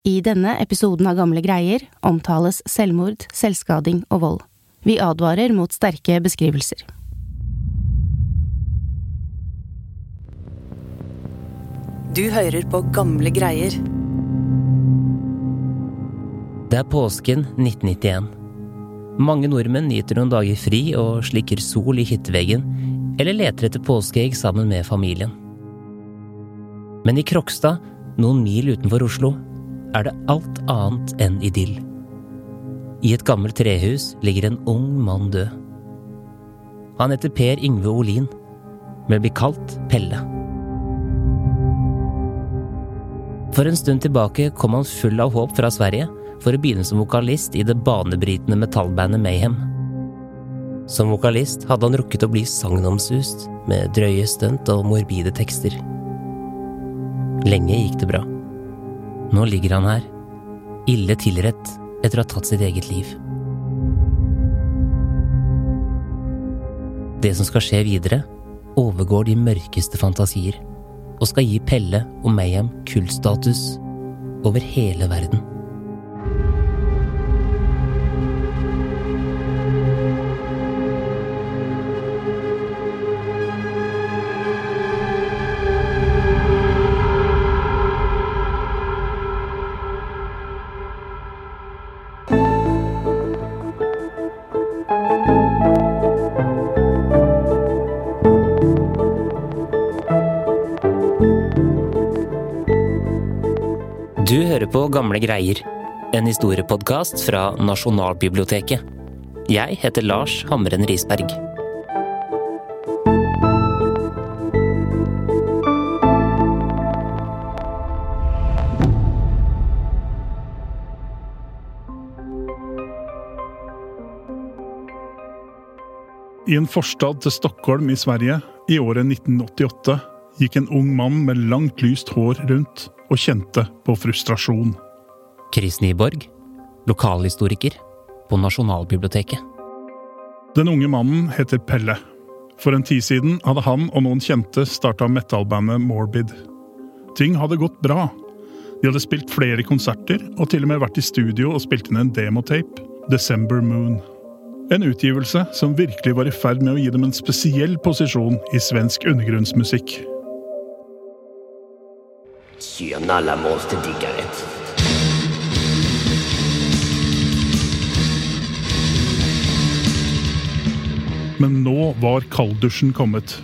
I denne episoden av Gamle greier omtales selvmord, selvskading og vold. Vi advarer mot sterke beskrivelser. Du hører på Gamle greier. Det er påsken 1991. Mange nordmenn nyter noen dager fri og slikker sol i hytteveggen, eller leter etter påskeegg sammen med familien. Men i Krokstad, noen mil utenfor Oslo, er det alt annet enn idyll. I et gammelt trehus ligger en ung mann død. Han heter Per Yngve Olin, men blir kalt Pelle. For en stund tilbake kom han full av håp fra Sverige for å begynne som vokalist i det banebrytende metallbandet Mayhem. Som vokalist hadde han rukket å bli sagnomsust med drøye stunt og morbide tekster. Lenge gikk det bra. Nå ligger han her, ille tilrett etter å ha tatt sitt eget liv. Det som skal skje videre, overgår de mørkeste fantasier og skal gi Pelle og Mayhem kultstatus over hele verden. Greier, en historiepodkast fra Nasjonalbiblioteket. Jeg heter Lars Hamren Risberg. I en forstad til Stockholm i Sverige i året 1988 gikk en ung mann med langt lyst hår rundt og kjente på frustrasjon. Chris Nyborg, lokalhistoriker på Nasjonalbiblioteket. Den unge mannen heter Pelle. For en tid siden hadde han og noen kjente starta metallbandet Morbid. Ting hadde gått bra. De hadde spilt flere konserter og til og med vært i studio og spilt inn en demotape, December Moon. En utgivelse som virkelig var i ferd med å gi dem en spesiell posisjon i svensk undergrunnsmusikk. Tjena alla monsterdiggare. Men nå var kalddusjen kommet.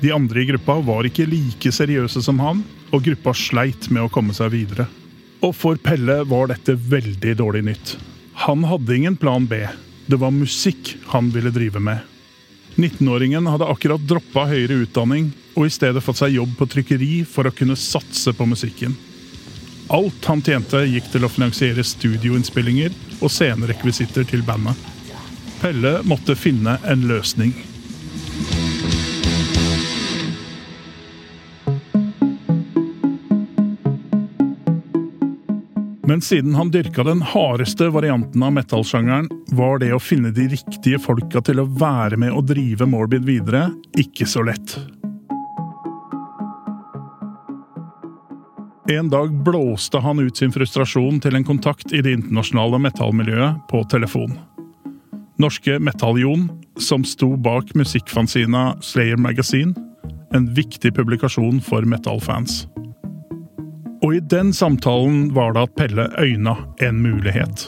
De andre i gruppa var ikke like seriøse som han, og gruppa sleit med å komme seg videre. Og for Pelle var dette veldig dårlig nytt. Han hadde ingen plan B. Det var musikk han ville drive med. 19-åringen hadde akkurat droppa høyere utdanning og i stedet fått seg jobb på trykkeri for å kunne satse på musikken. Alt han tjente, gikk til å finansiere studioinnspillinger og scenerekvisitter til bandet. Pelle måtte finne en løsning. Men siden han dyrka den hardeste varianten av metallsjangeren, var det å finne de riktige folka til å være med og drive Morbid videre ikke så lett. En dag blåste han ut sin frustrasjon til en kontakt i det internasjonale metallmiljøet på telefon. Norske Metalljon, som sto bak musikkfanzina Slayer Magazine, en viktig publikasjon for metallfans. Og i den samtalen var det at Pelle øyna en mulighet.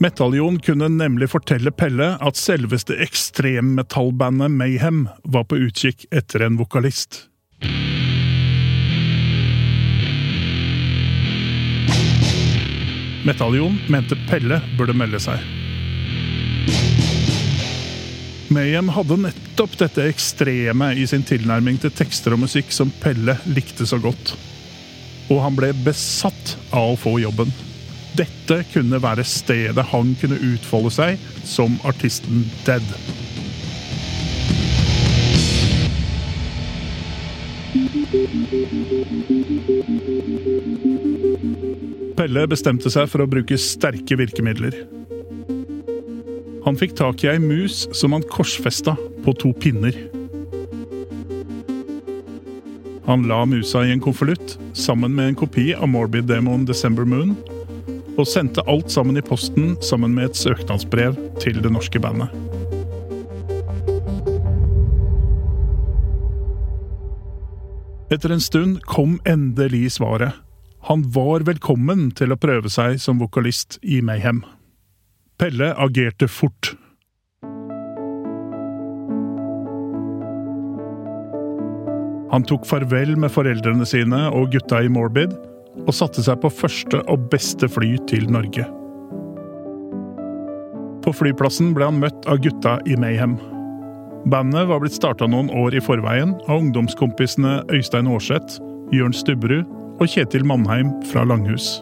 Metalljon kunne nemlig fortelle Pelle at selveste ekstremmetallbandet Mayhem var på utkikk etter en vokalist. Metalljon mente Pelle burde melde seg. Mayhem hadde nettopp dette ekstreme i sin tilnærming til tekster og musikk som Pelle likte så godt. Og han ble besatt av å få jobben. Dette kunne være stedet han kunne utfolde seg som artisten Dead. Pelle bestemte seg for å bruke sterke virkemidler. Han fikk tak i ei mus som han korsfesta på to pinner. Han la musa i en konvolutt sammen med en kopi av Morbid-demoen December Moon, og sendte alt sammen i posten sammen med et søknadsbrev til det norske bandet. Etter en stund kom endelig svaret. Han var velkommen til å prøve seg som vokalist i Mayhem. Pelle agerte fort. Han tok farvel med foreldrene sine og gutta i Morbid, og satte seg på første og beste fly til Norge. På flyplassen ble han møtt av gutta i Mayhem. Bandet var blitt starta noen år i forveien av ungdomskompisene Øystein Aarseth, Jørn Stubberud og Kjetil Mannheim fra Langhus.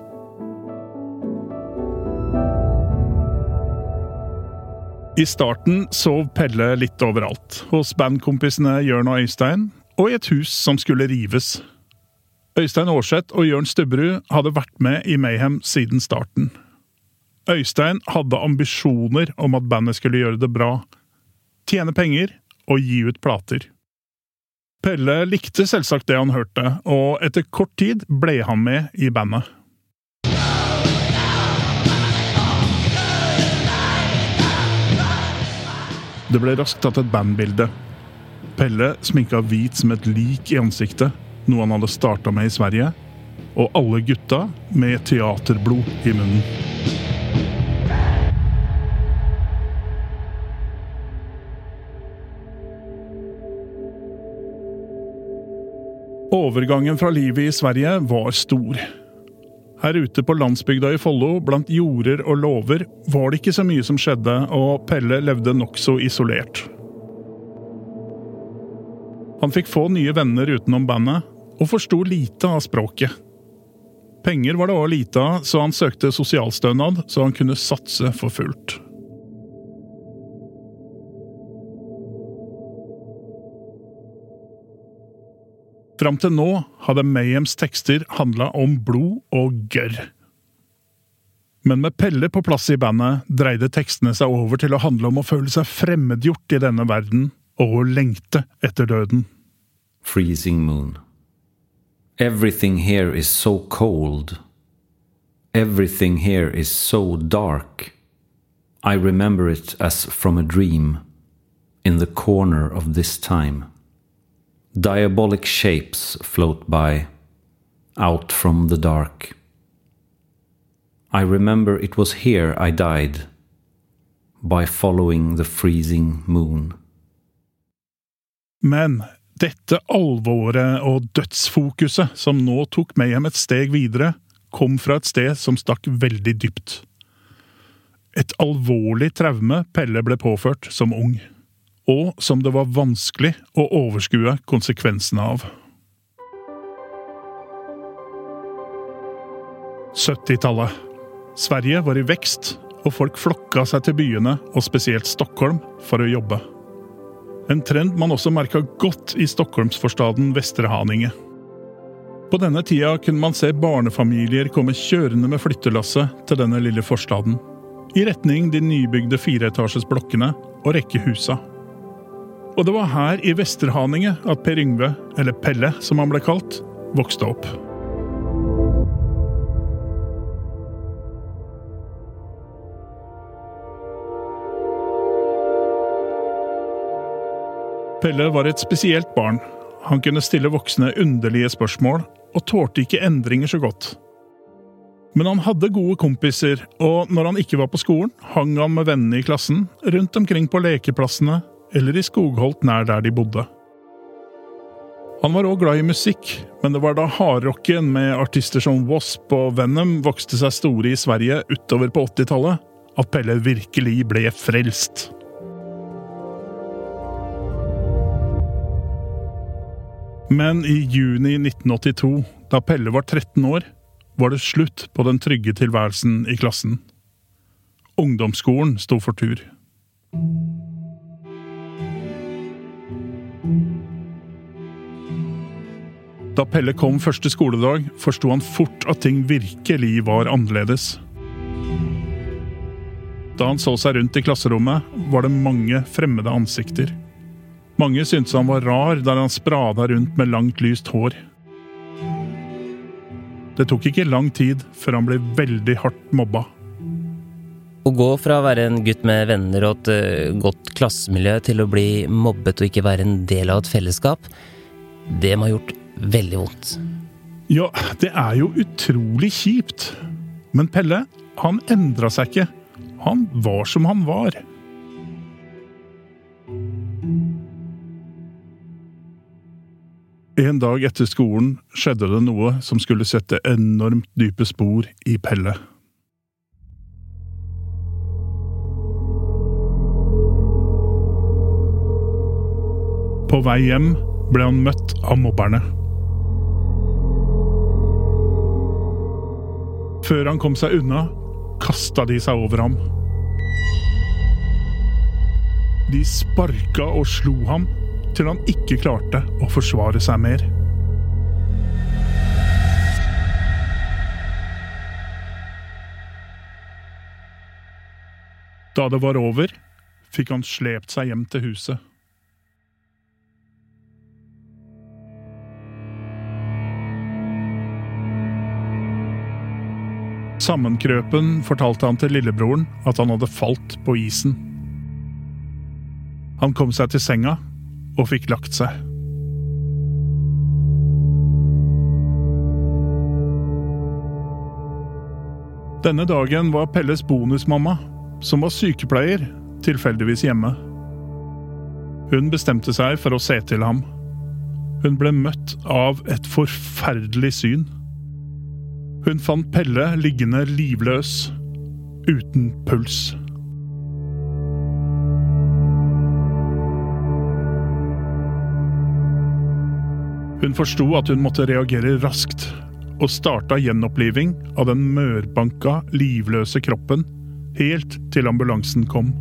I starten sov Pelle litt overalt, hos bandkompisene Jørn og Øystein, og i et hus som skulle rives. Øystein Aarseth og Jørn Stubberud hadde vært med i Mayhem siden starten. Øystein hadde ambisjoner om at bandet skulle gjøre det bra, tjene penger og gi ut plater. Pelle likte selvsagt det han hørte, og etter kort tid ble han med i bandet. Det ble raskt tatt et bandbilde. Pelle sminka hvit som et lik i ansiktet, noe han hadde starta med i Sverige, og alle gutta med teaterblod i munnen. Overgangen fra livet i Sverige var stor. Her ute på landsbygda i Follo, blant jorder og låver, var det ikke så mye som skjedde, og Pelle levde nokså isolert. Han fikk få nye venner utenom bandet, og forsto lite av språket. Penger var det òg lite av, så han søkte sosialstønad så han kunne satse for fullt. Fram til nå hadde Mayhems tekster handla om blod og gørr. Men med Pelle på plass i bandet dreide tekstene seg over til å handle om å føle seg fremmedgjort i denne verden og å lengte etter døden. Freezing moon. Everything here is so cold. Everything here is so dark. I remember it as from a dream, in the corner of this time. Diabolic shapes float by, out from the dark. I remember it was here I died, by following the freezing moon. Men dette alvoret og dødsfokuset som nå tok Mayhem et steg videre, kom fra et sted som stakk veldig dypt. Et alvorlig traume Pelle ble påført som ung og som det var vanskelig å overskue konsekvensene av. 70-tallet. Sverige var i vekst, og folk flokka seg til byene, og spesielt Stockholm, for å jobbe. En trend man også merka godt i stockholmsforstaden Vestre Haninge. På denne tida kunne man se barnefamilier komme kjørende med flyttelasset til denne lille forstaden, i retning de nybygde fireetasjes blokkene og rekkehusa. Og det var her i Vesterhaninge at Per Yngve, eller Pelle som han ble kalt, vokste opp. Pelle var et spesielt barn. Han kunne stille voksne underlige spørsmål, og tålte ikke endringer så godt. Men han hadde gode kompiser, og når han ikke var på skolen, hang han med vennene i klassen, rundt omkring på lekeplassene eller i skogholt nær der de bodde. Han var òg glad i musikk, men det var da hardrocken med artister som Wasp og Venom vokste seg store i Sverige utover på 80-tallet, at Pelle virkelig ble frelst. Men i juni 1982, da Pelle var 13 år, var det slutt på den trygge tilværelsen i klassen. Ungdomsskolen sto for tur. Da Pelle kom første skoledag, forsto han fort at ting virkelig var annerledes. Da han så seg rundt i klasserommet, var det mange fremmede ansikter. Mange syntes han var rar der han sprada rundt med langt, lyst hår. Det tok ikke lang tid før han ble veldig hardt mobba. Å gå fra å være en gutt med venner og et eh, godt klassemiljø til å bli mobbet og ikke være en del av et fellesskap, det må ha gjort veldig vondt. Ja, det er jo utrolig kjipt. Men Pelle, han endra seg ikke. Han var som han var. En dag etter skolen skjedde det noe som skulle sette enormt dype spor i Pelle. På vei hjem ble han møtt av mobberne. Før han kom seg unna, kasta de seg over ham. De sparka og slo ham til han ikke klarte å forsvare seg mer. Da det var over, fikk han slept seg hjem til huset. Sammenkrøpen fortalte han til lillebroren at han hadde falt på isen. Han kom seg til senga og fikk lagt seg. Denne dagen var Pelles bonusmamma, som var sykepleier, tilfeldigvis hjemme. Hun bestemte seg for å se til ham. Hun ble møtt av et forferdelig syn. Hun fant Pelle liggende livløs, uten puls. Hun forsto at hun måtte reagere raskt, og starta gjenoppliving av den mørbanka, livløse kroppen helt til ambulansen kom.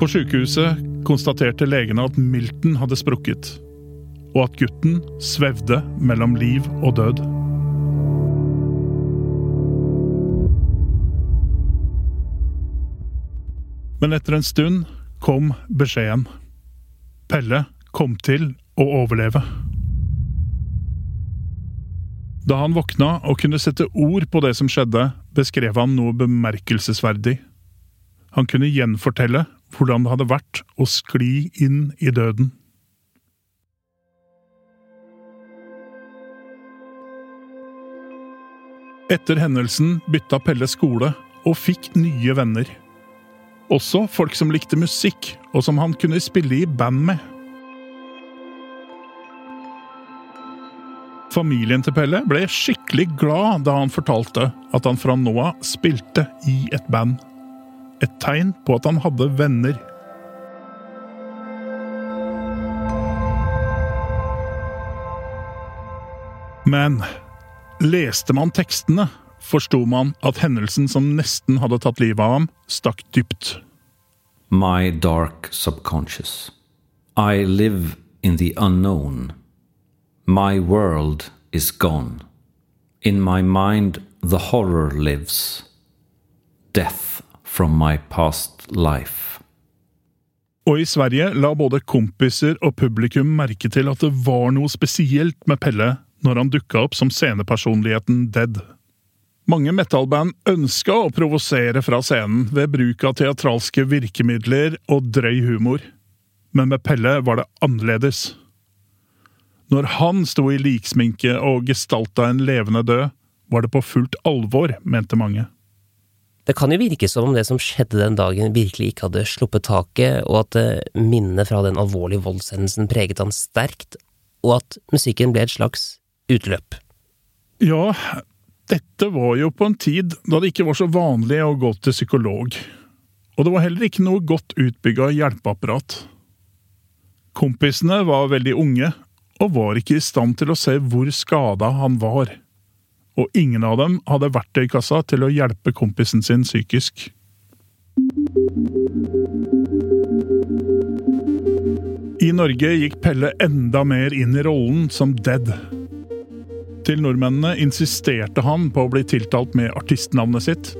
På sykehuset konstaterte legene at milten hadde sprukket, og at gutten svevde mellom liv og død. Men etter en stund kom beskjeden. Pelle kom til å overleve. Da han våkna og kunne sette ord på det som skjedde, beskrev han noe bemerkelsesverdig. Han kunne gjenfortelle hvordan det hadde vært å skli inn i døden. Etter hendelsen bytta Pelle skole og fikk nye venner. Også folk som likte musikk, og som han kunne spille i band med. Familien til Pelle ble skikkelig glad da han fortalte at han fra nå av spilte i et band. Et tegn på at han hadde venner. Men leste man tekstene, forsto man at hendelsen som nesten hadde tatt livet av ham, stakk dypt. My dark subconscious. I live in the unknown. My world is gone. In my mind, the horror lives. Death from my past life. Og i Sverige la både kompiser og publikum merke til at det var noe spesielt med Pelle når han dukka opp som scenepersonligheten Dead. Mange metallband ønska å provosere fra scenen ved bruk av teatralske virkemidler og drøy humor, men med Pelle var det annerledes. Når han sto i liksminke og gestalta en levende død, var det på fullt alvor, mente mange. Det kan jo virke som om det som skjedde den dagen virkelig ikke hadde sluppet taket, og at eh, minnet fra den alvorlige voldshendelsen preget han sterkt, og at musikken ble et slags utløp. Ja, dette var jo på en tid da det ikke var så vanlig å gå til psykolog. Og det var heller ikke noe godt utbygga hjelpeapparat. Kompisene var veldig unge, og var ikke i stand til å se hvor skada han var. Og ingen av dem hadde verktøykassa til å hjelpe kompisen sin psykisk. I Norge gikk Pelle enda mer inn i rollen som Dead. Til nordmennene insisterte han på å bli tiltalt med artistnavnet sitt.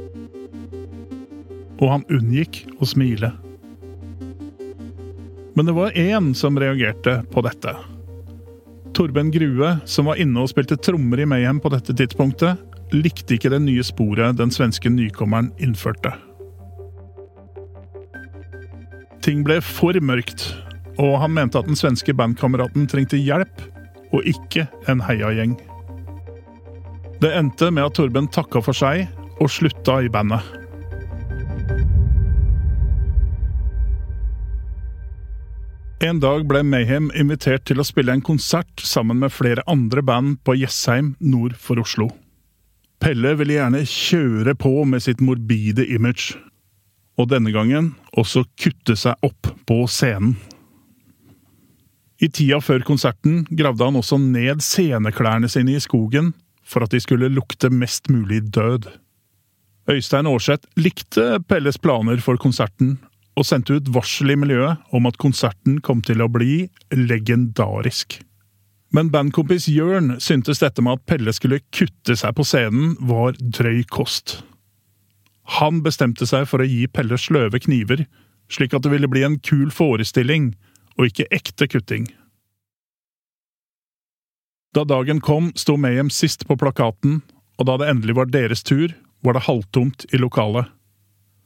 og han unngikk å smile. Men det var én som reagerte på dette. Torben Grue, som var inne og spilte trommer i Mayhem på dette tidspunktet, likte ikke det nye sporet den svenske nykommeren innførte. Ting ble for mørkt, og han mente at den svenske bandkameraten trengte hjelp, og ikke en heiagjeng. Det endte med at Torben takka for seg og slutta i bandet. En dag ble Mayhem invitert til å spille en konsert sammen med flere andre band på Jessheim nord for Oslo. Pelle ville gjerne kjøre på med sitt morbide image, og denne gangen også kutte seg opp på scenen. I tida før konserten gravde han også ned sceneklærne sine i skogen for at de skulle lukte mest mulig død. Øystein Aarseth likte Pelles planer for konserten, og sendte ut varsel i miljøet om at konserten kom til å bli legendarisk. Men bandkompis Jørn syntes dette med at Pelle skulle kutte seg på scenen, var drøy kost. Han bestemte seg for å gi Pelle sløve kniver, slik at det ville bli en kul forestilling, og ikke ekte kutting. Da dagen kom, sto Mayhem sist på plakaten, og da det endelig var deres tur, var det halvtomt i lokalet.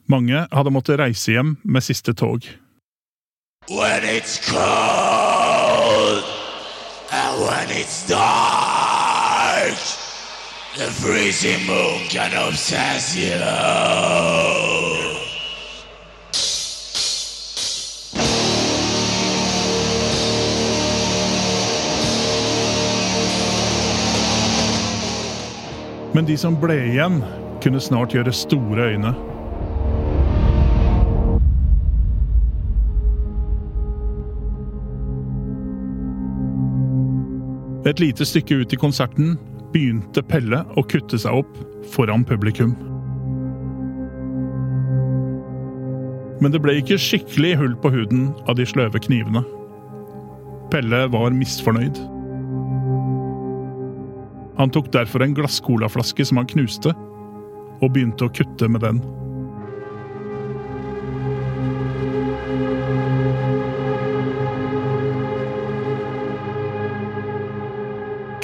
Mange hadde måttet reise hjem med siste tog. When it's cold and when it's dark, the freezing moon can obsess you. Men de som ble igjen, kunne snart gjøre store øyne. Et lite stykke ut i konserten begynte Pelle å kutte seg opp foran publikum. Men det ble ikke skikkelig hull på huden av de sløve knivene. Pelle var misfornøyd. Han tok derfor en glasscolaflaske som han knuste, og begynte å kutte med den.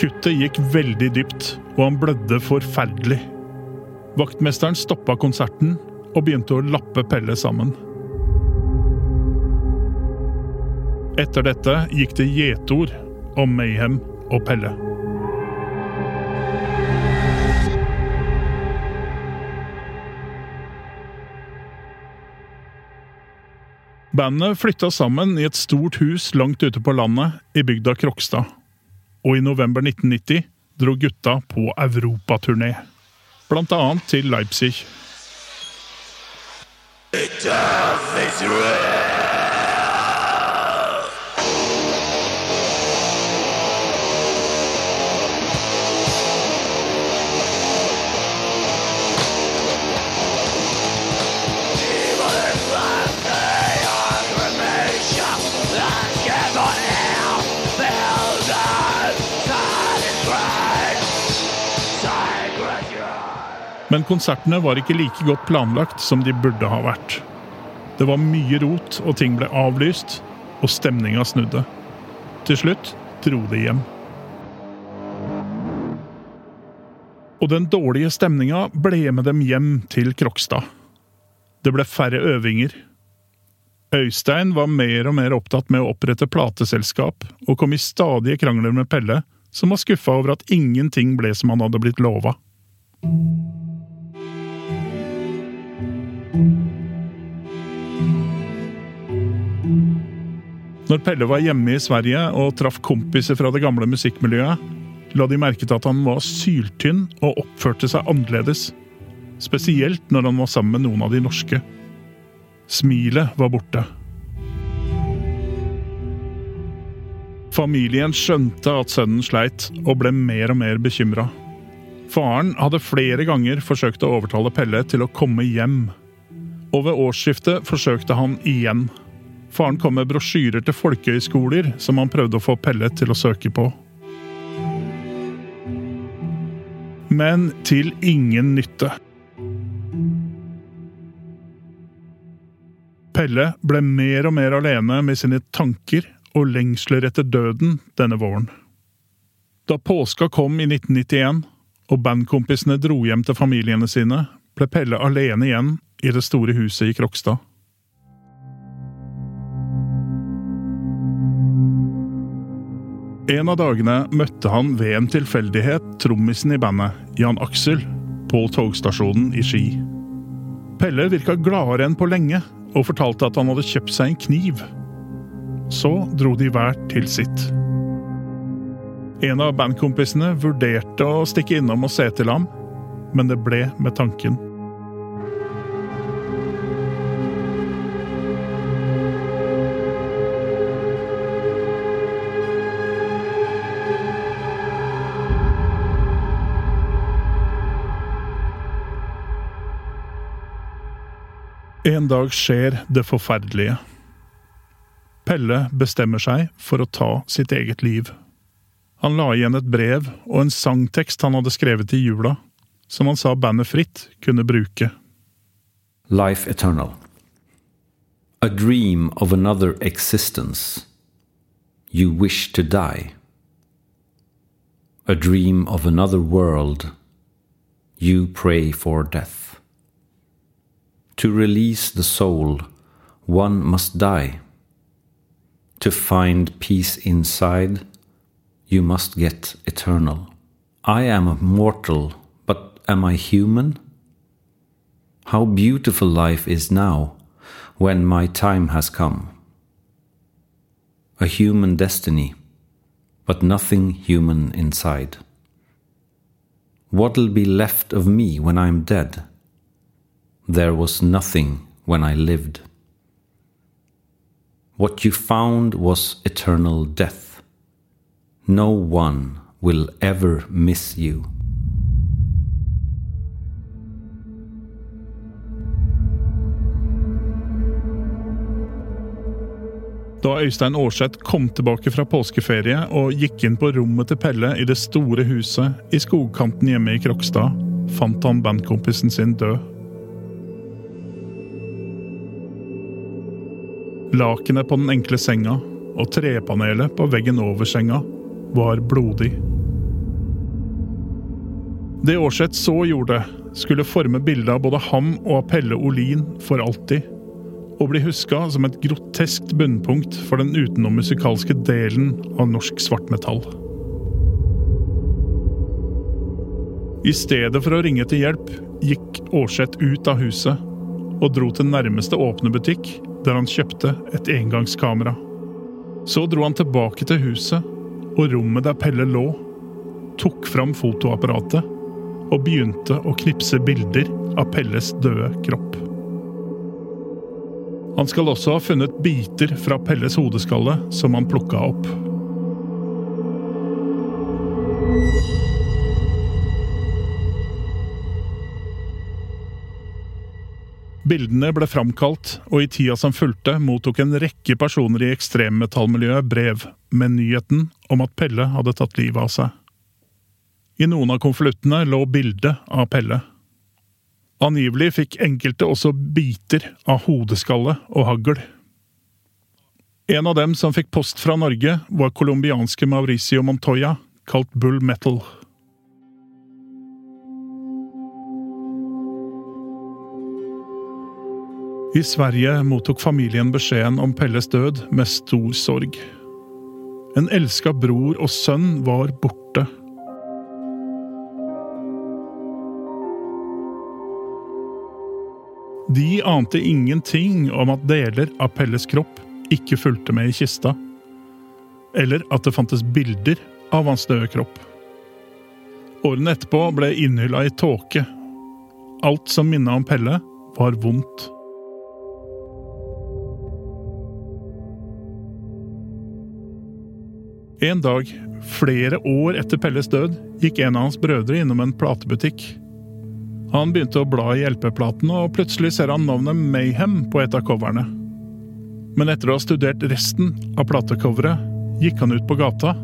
Kuttet gikk veldig dypt, og han blødde forferdelig. Vaktmesteren stoppa konserten og begynte å lappe Pelle sammen. Etter dette gikk det gjetord om Mayhem og Pelle. Bandet flytta sammen i et stort hus langt ute på landet, i bygda Krokstad. Og i november 1990 dro gutta på europaturné. Annet til Leipzig. Death is Men konsertene var ikke like godt planlagt som de burde ha vært. Det var mye rot, og ting ble avlyst, og stemninga snudde. Til slutt dro de hjem. Og den dårlige stemninga ble med dem hjem til Krokstad. Det ble færre øvinger. Øystein var mer og mer opptatt med å opprette plateselskap, og kom i stadige krangler med Pelle, som var skuffa over at ingenting ble som han hadde blitt lova. Når Pelle var hjemme i Sverige og traff kompiser fra det gamle musikkmiljøet, la de merke til at han var syltynn og oppførte seg annerledes. Spesielt når han var sammen med noen av de norske. Smilet var borte. Familien skjønte at sønnen sleit, og ble mer og mer bekymra. Faren hadde flere ganger forsøkt å overtale Pelle til å komme hjem. Og ved årsskiftet forsøkte han igjen. Faren kom med brosjyrer til folkehøyskoler som han prøvde å få Pelle til å søke på. Men til ingen nytte. Pelle ble mer og mer alene med sine tanker og lengsler etter døden denne våren. Da påska kom i 1991 og bandkompisene dro hjem til familiene sine, ble Pelle alene igjen i det store huset i Krokstad. En av dagene møtte han ved en tilfeldighet trommisen i bandet, Jan Aksel, på togstasjonen i Ski. Pelle virka gladere enn på lenge, og fortalte at han hadde kjøpt seg en kniv. Så dro de hver til sitt. En av bandkompisene vurderte å stikke innom og se til ham, men det ble med tanken. En dag skjer det forferdelige. Pelle bestemmer seg for å ta sitt eget liv. Han la igjen et brev og en sangtekst han hadde skrevet i jula, som han sa bandet Fritt kunne bruke. Life eternal. A dream of another existence. You wish to die. A dream of another world. You pray for death. To release the soul, one must die. To find peace inside, you must get eternal. I am a mortal, but am I human? How beautiful life is now, when my time has come. A human destiny, but nothing human inside. What'll be left of me when I'm dead? There was nothing when I lived. What you found was eternal death. No one will ever miss you. Da Øystein Aarseth kom tilbake fra påskeferie og gikk inn på rommet til Pelle i det store huset i skogkanten hjemme i Krokstad, fant han bandkompisen sin død. Lakenet på den enkle senga og trepanelet på veggen over senga var blodig. Det Aarseth så gjorde, skulle forme bildet av både ham og Pelle Olin for alltid og bli huska som et groteskt bunnpunkt for den utenommusikalske delen av norsk svartmetall. I stedet for å ringe til hjelp gikk Aarseth ut av huset og dro til nærmeste åpne butikk, der han kjøpte et engangskamera. Så dro han tilbake til huset og rommet der Pelle lå, tok fram fotoapparatet og begynte å knipse bilder av Pelles døde kropp. Han skal også ha funnet biter fra Pelles hodeskalle som han plukka opp. Bildene ble framkalt, og i tida som fulgte, mottok en rekke personer i ekstremmetallmiljøet brev med nyheten om at Pelle hadde tatt livet av seg. I noen av konvoluttene lå bilde av Pelle. Angivelig fikk enkelte også biter av hodeskalle og hagl. En av dem som fikk post fra Norge, var colombianske Mauricio Montoya, kalt Bull Metal. I Sverige mottok familien beskjeden om Pelles død med stor sorg. En elska bror og sønn var borte. De ante ingenting om at deler av Pelles kropp ikke fulgte med i kista, eller at det fantes bilder av hans døde kropp. Årene etterpå ble innhylla i tåke. Alt som minna om Pelle, var vondt. En dag, flere år etter Pelles død, gikk en av hans brødre innom en platebutikk han begynte å bla i LP-platen, og plutselig ser han navnet Mayhem på et av coverne. Men etter å ha studert resten av platecoveret, gikk han ut på gata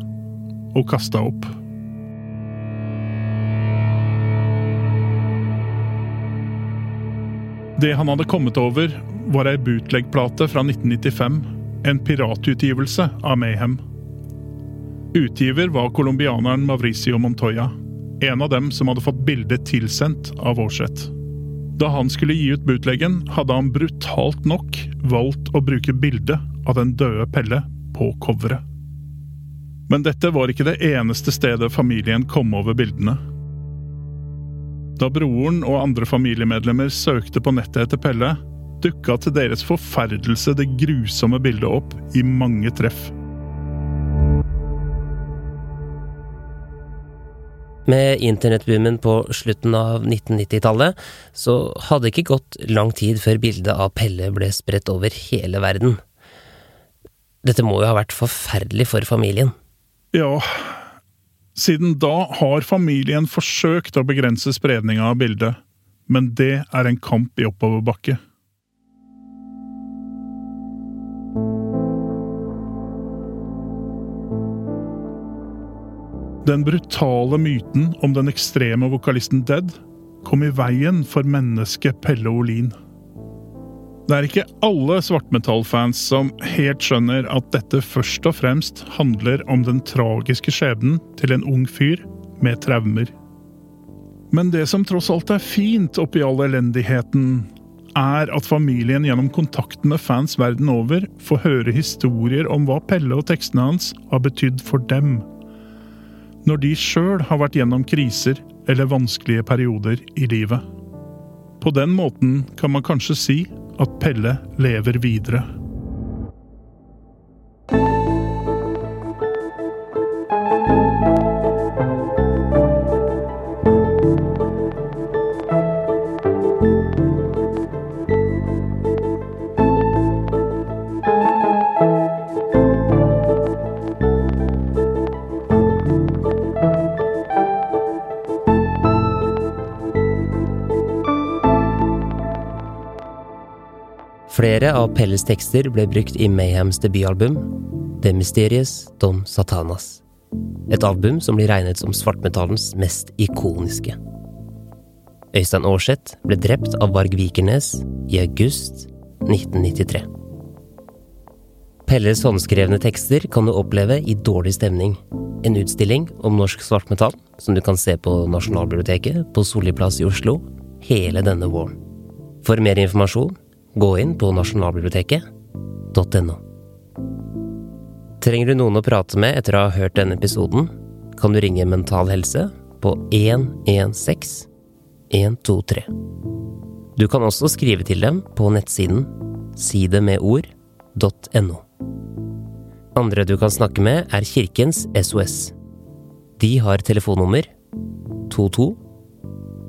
og kasta opp. Det han hadde kommet over, var ei bootlegplate fra 1995, en piratutgivelse av Mayhem. Utgiver var colombianeren Mauricio Montoya, en av dem som hadde fått bildet tilsendt av Aarseth. Da han skulle gi ut bootleggen, hadde han brutalt nok valgt å bruke bildet av den døde Pelle på coveret. Men dette var ikke det eneste stedet familien kom over bildene. Da broren og andre familiemedlemmer søkte på nettet etter Pelle, dukka til deres forferdelse det grusomme bildet opp i mange treff. Med internettboomen på slutten av 1990-tallet, så hadde det ikke gått lang tid før bildet av Pelle ble spredt over hele verden. Dette må jo ha vært forferdelig for familien. Ja, siden da har familien forsøkt å begrense spredninga av bildet, men det er en kamp i oppoverbakke. Den brutale myten om den ekstreme vokalisten Dead kom i veien for mennesket Pelle Olin. Det er ikke alle svartmetallfans som helt skjønner at dette først og fremst handler om den tragiske skjebnen til en ung fyr med traumer. Men det som tross alt er fint oppi all elendigheten, er at familien gjennom kontakten med fans verden over får høre historier om hva Pelle og tekstene hans har betydd for dem når de sjøl har vært gjennom kriser eller vanskelige perioder i livet. På den måten kan man kanskje si at Pelle lever videre. Flere av Pelles tekster ble brukt i Mayhems debutalbum The Mysterious Dom Satanas. Et album som blir regnet som svartmetallens mest ikoniske. Øystein Aarseth ble drept av Varg Vikernes i august 1993. Pelles håndskrevne tekster kan du oppleve i Dårlig stemning, en utstilling om norsk svartmetall som du kan se på Nasjonalbiblioteket på Solli plass i Oslo hele denne våren. For mer informasjon gå inn på nasjonalbiblioteket.no. Trenger du noen å prate med etter å ha hørt denne episoden, kan du ringe Mental Helse på 116 123. Du kan også skrive til dem på nettsiden sidemedord.no. Andre du kan snakke med, er Kirkens SOS. De har telefonnummer 22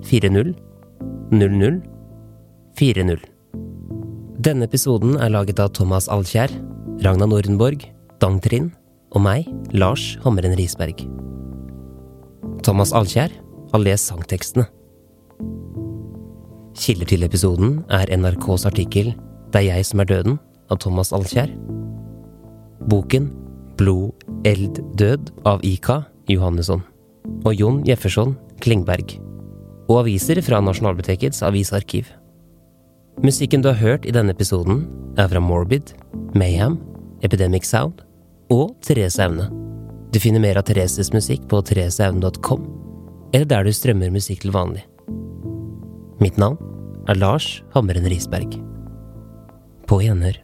40 00 40. Denne episoden er laget av Thomas Alkjær, Ragna Nordenborg, Dang Trind og meg, Lars Hammeren Risberg. Thomas Alkjær har lest sangtekstene. Kilder til episoden er NRKs artikkel Det er jeg som er døden av Thomas Alkjær. Boken Blod, eld, død av Ika Johannesson og Jon Jefferson Klingberg. Og aviser fra Nasjonalbibliotekets avisarkiv. Musikken du har hørt i denne episoden, er fra Morbid, Mayhem, Epidemic Sound og Therese Aune. Du finner mer av Thereses musikk på thereseaune.com, eller der du strømmer musikk til vanlig. Mitt navn er Lars Hammeren Risberg. På gjenhør.